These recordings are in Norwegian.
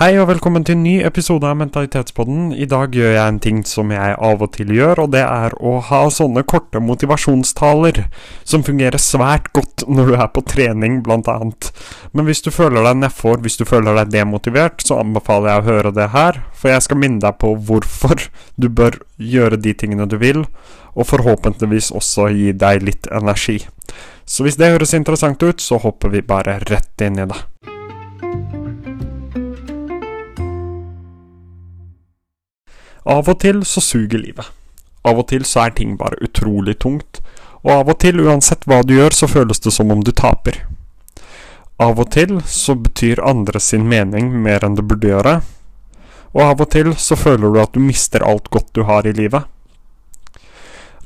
Hei og velkommen til en ny episode av Mentalitetspodden. I dag gjør jeg en ting som jeg av og til gjør, og det er å ha sånne korte motivasjonstaler, som fungerer svært godt når du er på trening, blant annet. Men hvis du føler deg nedfor, hvis du føler deg demotivert, så anbefaler jeg å høre det her, for jeg skal minne deg på hvorfor du bør gjøre de tingene du vil, og forhåpentligvis også gi deg litt energi. Så hvis det høres interessant ut, så hopper vi bare rett inn i det. Av og til så suger livet. Av og til så er ting bare utrolig tungt, og av og til, uansett hva du gjør, så føles det som om du taper. Av og til så betyr andre sin mening mer enn det burde gjøre, og av og til så føler du at du mister alt godt du har i livet.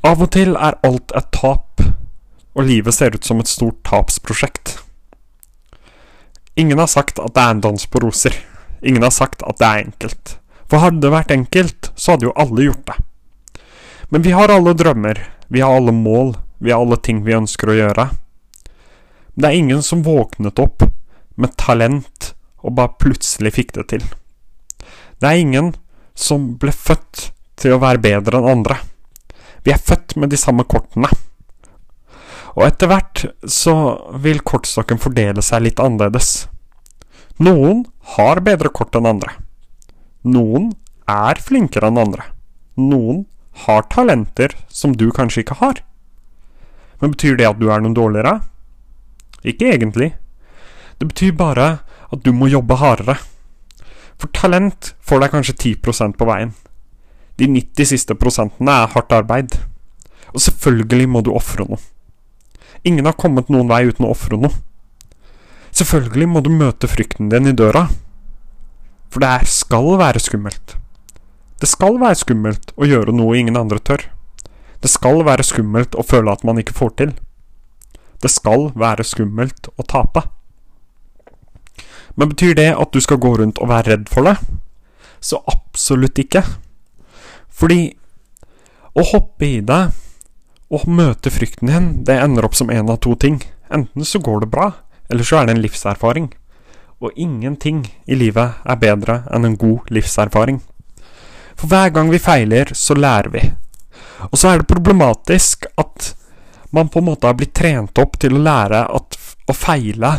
Av og til er alt et tap, og livet ser ut som et stort tapsprosjekt. Ingen har sagt at det er en dans på roser. Ingen har sagt at det er enkelt. For hadde det vært enkelt, så hadde jo alle gjort det. Men vi har alle drømmer, vi har alle mål, vi har alle ting vi ønsker å gjøre. Men det er ingen som våknet opp med talent og bare plutselig fikk det til. Det er ingen som ble født til å være bedre enn andre. Vi er født med de samme kortene. Og etter hvert så vil kortstokken fordele seg litt annerledes. Noen har bedre kort enn andre. Noen er flinkere enn andre. Noen har talenter som du kanskje ikke har. Men betyr det at du er noen dårligere? Ikke egentlig. Det betyr bare at du må jobbe hardere. For talent får deg kanskje 10% på veien. De 90 siste prosentene er hardt arbeid. Og selvfølgelig må du ofre noe. Ingen har kommet noen vei uten å ofre noe. Selvfølgelig må du møte frykten din i døra. For det her skal være skummelt. Det skal være skummelt å gjøre noe ingen andre tør. Det skal være skummelt å føle at man ikke får til. Det skal være skummelt å tape. Men betyr det at du skal gå rundt og være redd for det? Så absolutt ikke. Fordi å hoppe i det og møte frykten din, det ender opp som en av to ting. Enten så går det bra, eller så er det en livserfaring. Og ingenting i livet er bedre enn en god livserfaring. For hver gang vi feiler, så lærer vi. Og så er det problematisk at man på en måte har blitt trent opp til å lære at å feile,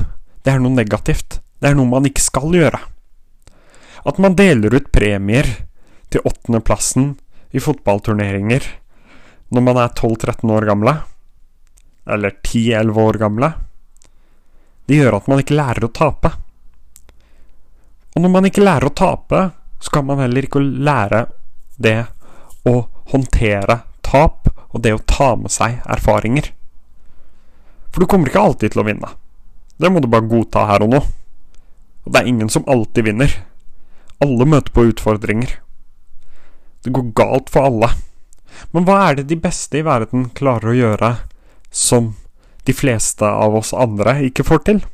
det er noe negativt. Det er noe man ikke skal gjøre. At man deler ut premier til åttendeplassen i fotballturneringer når man er 12-13 år gamle, eller 10-11 år gamle, det gjør at man ikke lærer å tape. Og når man ikke lærer å tape, så kan man heller ikke lære det å håndtere tap, og det å ta med seg erfaringer. For du kommer ikke alltid til å vinne. Det må du bare godta her og nå. Og det er ingen som alltid vinner. Alle møter på utfordringer. Det går galt for alle. Men hva er det de beste i verden klarer å gjøre som de fleste av oss andre ikke får til?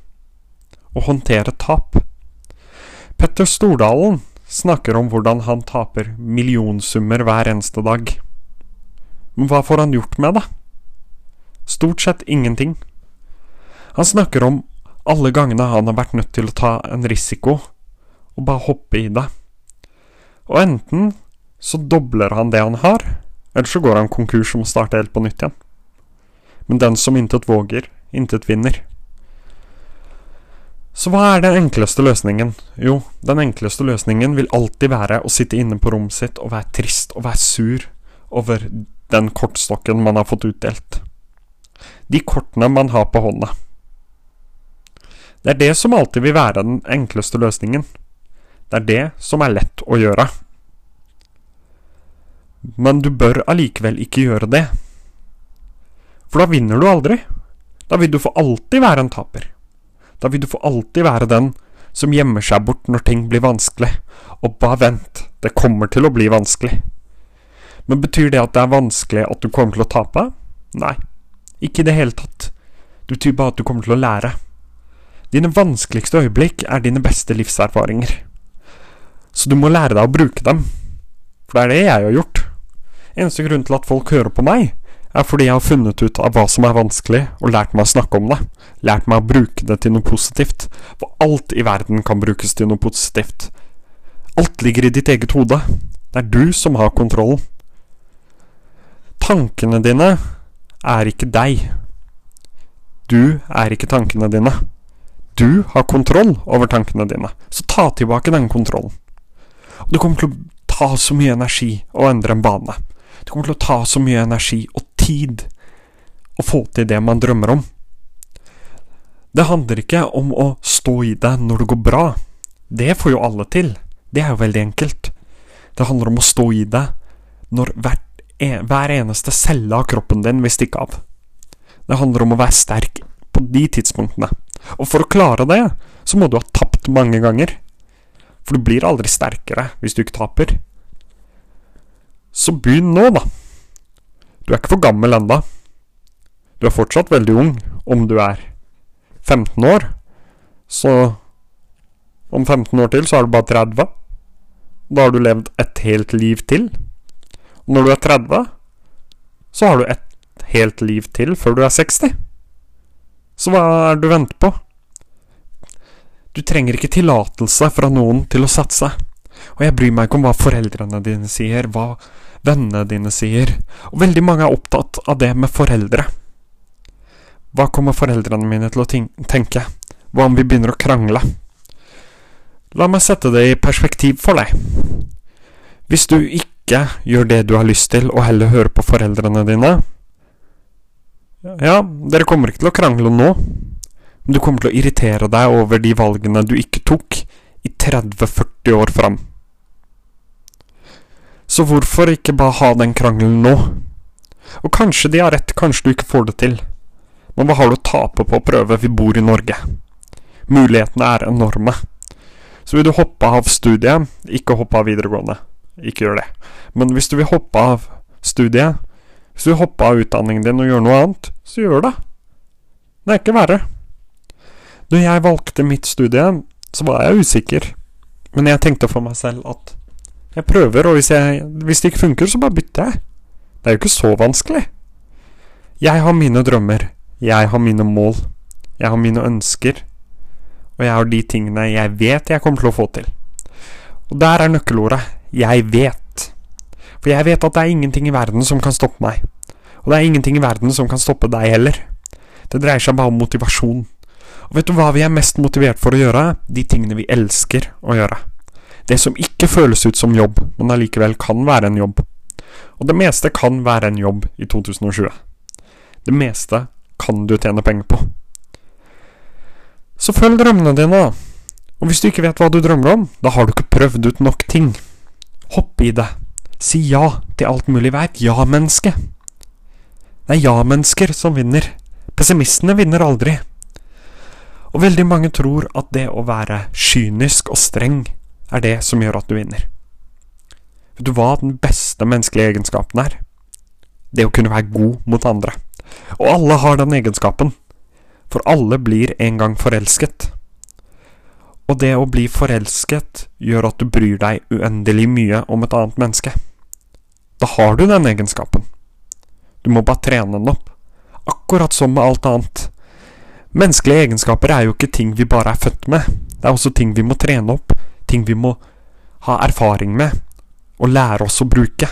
Å håndtere tap. Petter Stordalen snakker om hvordan han taper millionsummer hver eneste dag. Men hva får han gjort med det? Stort sett ingenting. Han snakker om alle gangene han har vært nødt til å ta en risiko, og bare hoppe i det. Og enten så dobler han det han har, eller så går han konkurs og må starte helt på nytt igjen. Men den som intet våger, intet vinner. Så hva er den enkleste løsningen? Jo, den enkleste løsningen vil alltid være å sitte inne på rommet sitt og være trist og være sur over den kortstokken man har fått utdelt. De kortene man har på hånda. Det er det som alltid vil være den enkleste løsningen. Det er det som er lett å gjøre. Men du bør allikevel ikke gjøre det. For da vinner du aldri. Da vil du for alltid være en taper. Da vil du for alltid være den som gjemmer seg bort når ting blir vanskelig. Og bare vent, det kommer til å bli vanskelig. Men betyr det at det er vanskelig at du kommer til å tape? Nei, ikke i det hele tatt. Det betyr bare at du kommer til å lære. Dine vanskeligste øyeblikk er dine beste livserfaringer. Så du må lære deg å bruke dem. For det er det jeg har gjort. Eneste grunn til at folk hører på meg, er fordi jeg har funnet ut av hva som er vanskelig, og lært meg å snakke om det. Lært meg å bruke det til noe positivt. For alt i verden kan brukes til noe positivt. Alt ligger i ditt eget hode. Det er du som har kontrollen. Tankene dine er ikke deg. Du er ikke tankene dine. Du har kontroll over tankene dine, så ta tilbake den kontrollen. Og det kommer til å ta så mye energi å endre en bane. Det kommer til å ta så mye energi og tid å få til det man drømmer om. Det handler ikke om å stå i det når det går bra. Det får jo alle til. Det er jo veldig enkelt. Det handler om å stå i det når hvert hver eneste celle av kroppen din vil stikke av. Det handler om å være sterk på de tidspunktene. Og for å klare det, så må du ha tapt mange ganger. For du blir aldri sterkere hvis du ikke taper. Så begynn nå, da. Du er ikke for gammel enda. Du er fortsatt veldig ung om du er 15 år. Så om 15 år til så er du bare 30. Da har du levd et helt liv til. Og når du er 30, så har du et helt liv til før du er 60. Så hva er det du venter på? Du trenger ikke tillatelse fra noen til å satse. Og jeg bryr meg ikke om hva foreldrene dine sier, hva vennene dine sier. Og veldig mange er opptatt av det med foreldre. Hva kommer foreldrene mine til å tenke? Hva om vi begynner å krangle? La meg sette det i perspektiv for deg. Hvis du ikke gjør det du har lyst til, og heller hører på foreldrene dine Ja, dere kommer ikke til å krangle nå, men du kommer til å irritere deg over de valgene du ikke tok i 30-40 år fram. Så hvorfor ikke bare ha den krangelen nå? Og kanskje de har rett, kanskje du ikke får det til. Men hva har du å tape på å prøve? Vi bor i Norge. Mulighetene er enorme. Så vil du hoppe av studiet, ikke hoppe av videregående ikke gjør det. Men hvis du vil hoppe av studiet, hvis du vil hoppe av utdanningen din og gjøre noe annet, så gjør det. Det er ikke verre. Når jeg valgte mitt studie, så var jeg usikker. Men jeg tenkte for meg selv at jeg prøver, og hvis, jeg, hvis det ikke funker, så bare bytter jeg. Det er jo ikke så vanskelig. Jeg har mine drømmer. Jeg har mine mål. Jeg har mine ønsker. Og jeg har de tingene jeg vet jeg kommer til å få til. Og der er nøkkelordet 'jeg vet'. For jeg vet at det er ingenting i verden som kan stoppe meg. Og det er ingenting i verden som kan stoppe deg heller. Det dreier seg bare om motivasjon. Og vet du hva vi er mest motivert for å gjøre? De tingene vi elsker å gjøre. Det som ikke føles ut som jobb, men allikevel kan være en jobb. Og det meste kan være en jobb i 2020. Det meste kan du tjene penger på. Så følg drømmene dine, da. Og hvis du ikke vet hva du drømmer om, da har du ikke prøvd ut nok ting. Hopp i det. Si ja til alt mulig. Vær et ja-menneske. Det er ja-mennesker som vinner. Pessimistene vinner aldri. Og veldig mange tror at det å være kynisk og streng er det som gjør at du vinner. Vet du hva den beste menneskelige egenskapen er? Det å kunne være god mot andre. Og alle har den egenskapen. For alle blir en gang forelsket. Og det å bli forelsket gjør at du bryr deg uendelig mye om et annet menneske. Da har du den egenskapen. Du må bare trene den opp. Akkurat som med alt annet. Menneskelige egenskaper er jo ikke ting vi bare er født med. Det er også ting vi må trene opp. Ting vi må ha erfaring med. Og lære oss å bruke.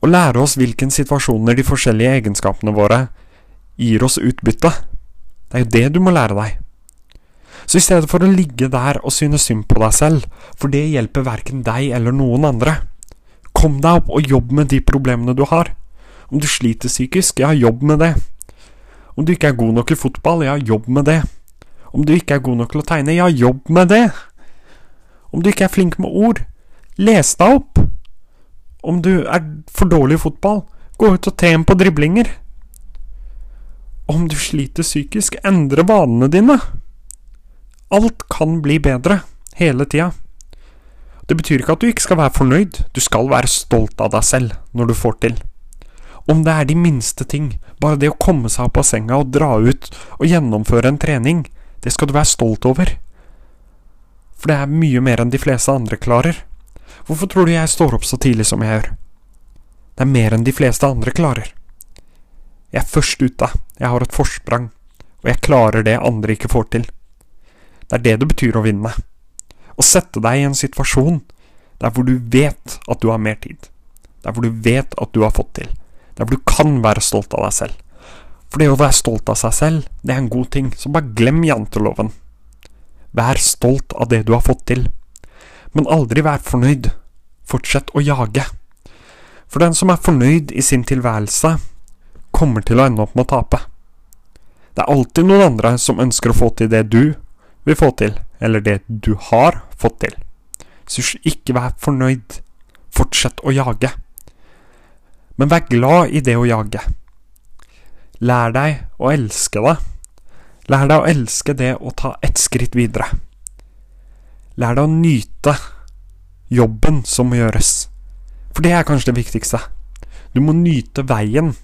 Og lære oss hvilke situasjoner de forskjellige egenskapene våre gir oss utbytte. Det er jo det du må lære deg. Så i stedet for å ligge der og synes synd på deg selv, for det hjelper verken deg eller noen andre, kom deg opp og jobb med de problemene du har. Om du sliter psykisk, ja, jobb med det. Om du ikke er god nok i fotball, ja, jobb med det. Om du ikke er god nok til å tegne, ja, jobb med det. Om du ikke er flink med ord, les deg opp. Om du er for dårlig i fotball, gå ut og tren på driblinger. Om du sliter psykisk, endre vanene dine. Alt kan bli bedre, hele tida. Det betyr ikke at du ikke skal være fornøyd, du skal være stolt av deg selv når du får til. Om det er de minste ting, bare det å komme seg opp av senga og dra ut og gjennomføre en trening, det skal du være stolt over. For det er mye mer enn de fleste andre klarer. Hvorfor tror du jeg står opp så tidlig som jeg gjør? Det er mer enn de fleste andre klarer. Jeg er først ute, jeg har et forsprang, og jeg klarer det andre ikke får til. Det er det det betyr å vinne. Å sette deg i en situasjon der hvor du vet at du har mer tid. Der hvor du vet at du har fått til. Der hvor du kan være stolt av deg selv. For det å være stolt av seg selv, det er en god ting, så bare glem janteloven. Vær stolt av det du har fått til. Men aldri vær fornøyd. Fortsett å jage. For den som er fornøyd i sin tilværelse, kommer til å ende opp med å tape. Det er alltid noen andre som ønsker å få til det du vil få til, eller det du har fått til. Så ikke vær fornøyd. Fortsett å jage. Men vær glad i det å jage. Lær deg å elske det. Lær deg å elske det å ta ett skritt videre. Lær deg å nyte jobben som må gjøres. For det er kanskje det viktigste. Du må nyte veien.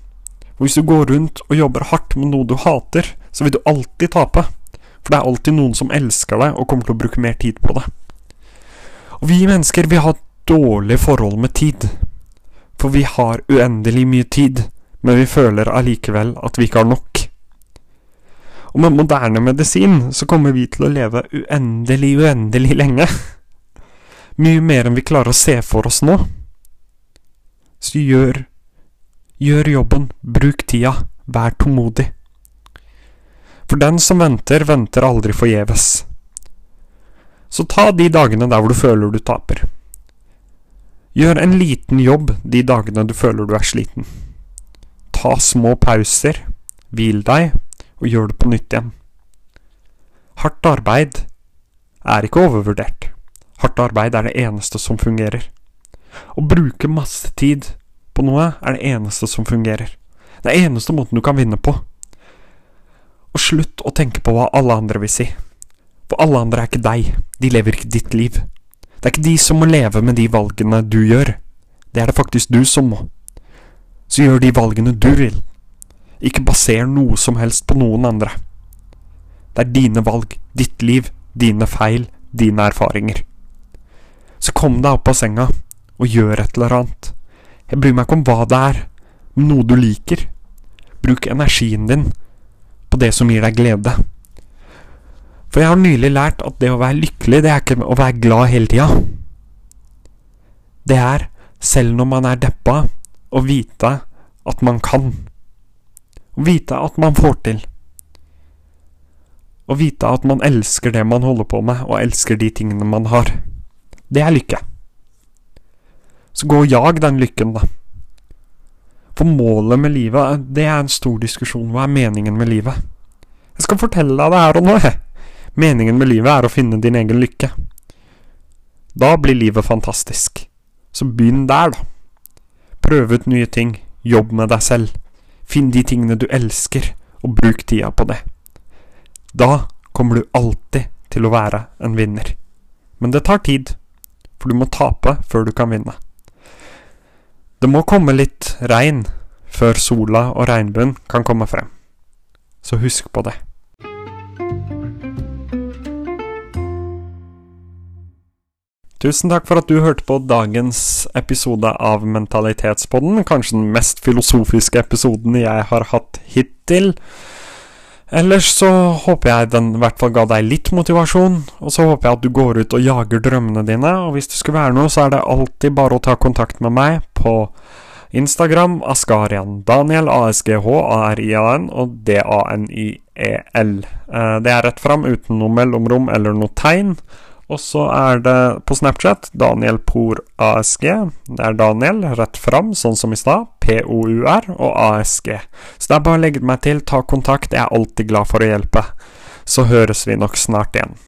Og hvis du går rundt og jobber hardt med noe du hater, så vil du alltid tape. For det er alltid noen som elsker deg og kommer til å bruke mer tid på det. Og vi mennesker, vi har dårlig forhold med tid. For vi har uendelig mye tid, men vi føler allikevel at vi ikke har nok. Og med moderne medisin så kommer vi til å leve uendelig, uendelig lenge. Mye mer enn vi klarer å se for oss nå. Så gjør Gjør jobben, bruk tida, vær tålmodig. For den som venter, venter aldri forgjeves. Så ta de dagene der hvor du føler du taper. Gjør en liten jobb de dagene du føler du er sliten. Ta små pauser, hvil deg, og gjør det på nytt igjen. Hardt arbeid er ikke overvurdert. Hardt arbeid er det eneste som fungerer. Å bruke masse tid på noe er det eneste som fungerer. Det er eneste måten du kan vinne på. Og slutt å tenke på hva alle andre vil si. For alle andre er ikke deg, de lever ikke ditt liv. Det er ikke de som må leve med de valgene du gjør, det er det faktisk du som må. Så gjør de valgene du vil. Ikke baser noe som helst på noen andre. Det er dine valg, ditt liv, dine feil, dine erfaringer. Så kom deg opp av senga og gjør et eller annet. Jeg bryr meg ikke om hva det er, men noe du liker. Bruk energien din på det som gir deg glede. For jeg har nylig lært at det å være lykkelig, det er ikke å være glad hele tida. Det er, selv når man er deppa, å vite at man kan. Å vite at man får til. Å vite at man elsker det man holder på med, og elsker de tingene man har. Det er lykke. Så gå og jag den lykken, da. For målet med livet, det er en stor diskusjon. Hva er meningen med livet? Jeg skal fortelle deg det her og nå, jeg. Meningen med livet er å finne din egen lykke. Da blir livet fantastisk. Så begynn der, da. Prøv ut nye ting. Jobb med deg selv. Finn de tingene du elsker, og bruk tida på det. Da kommer du alltid til å være en vinner. Men det tar tid, for du må tape før du kan vinne. Det må komme litt regn før sola og regnbuen kan komme frem. Så husk på det. Tusen takk for at du hørte på dagens episode av Mentalitetspodden. Kanskje den mest filosofiske episoden jeg har hatt hittil. Ellers så håper jeg den i hvert fall ga deg litt motivasjon, og så håper jeg at du går ut og jager drømmene dine, og hvis det skulle være noe, så er det alltid bare å ta kontakt med meg på Instagram Askarian Daniel, A-S-G-H-A-R-I-A-N og D-A-N-I-E-L. Eh, det er rett fram, uten noe mellomrom eller noe tegn. Og så er det på Snapchat Daniel Por ASG. Det er Daniel rett fram, sånn som i stad. P-O-U-R og ASG. Så det er bare å legge meg til, ta kontakt. Jeg er alltid glad for å hjelpe. Så høres vi nok snart igjen.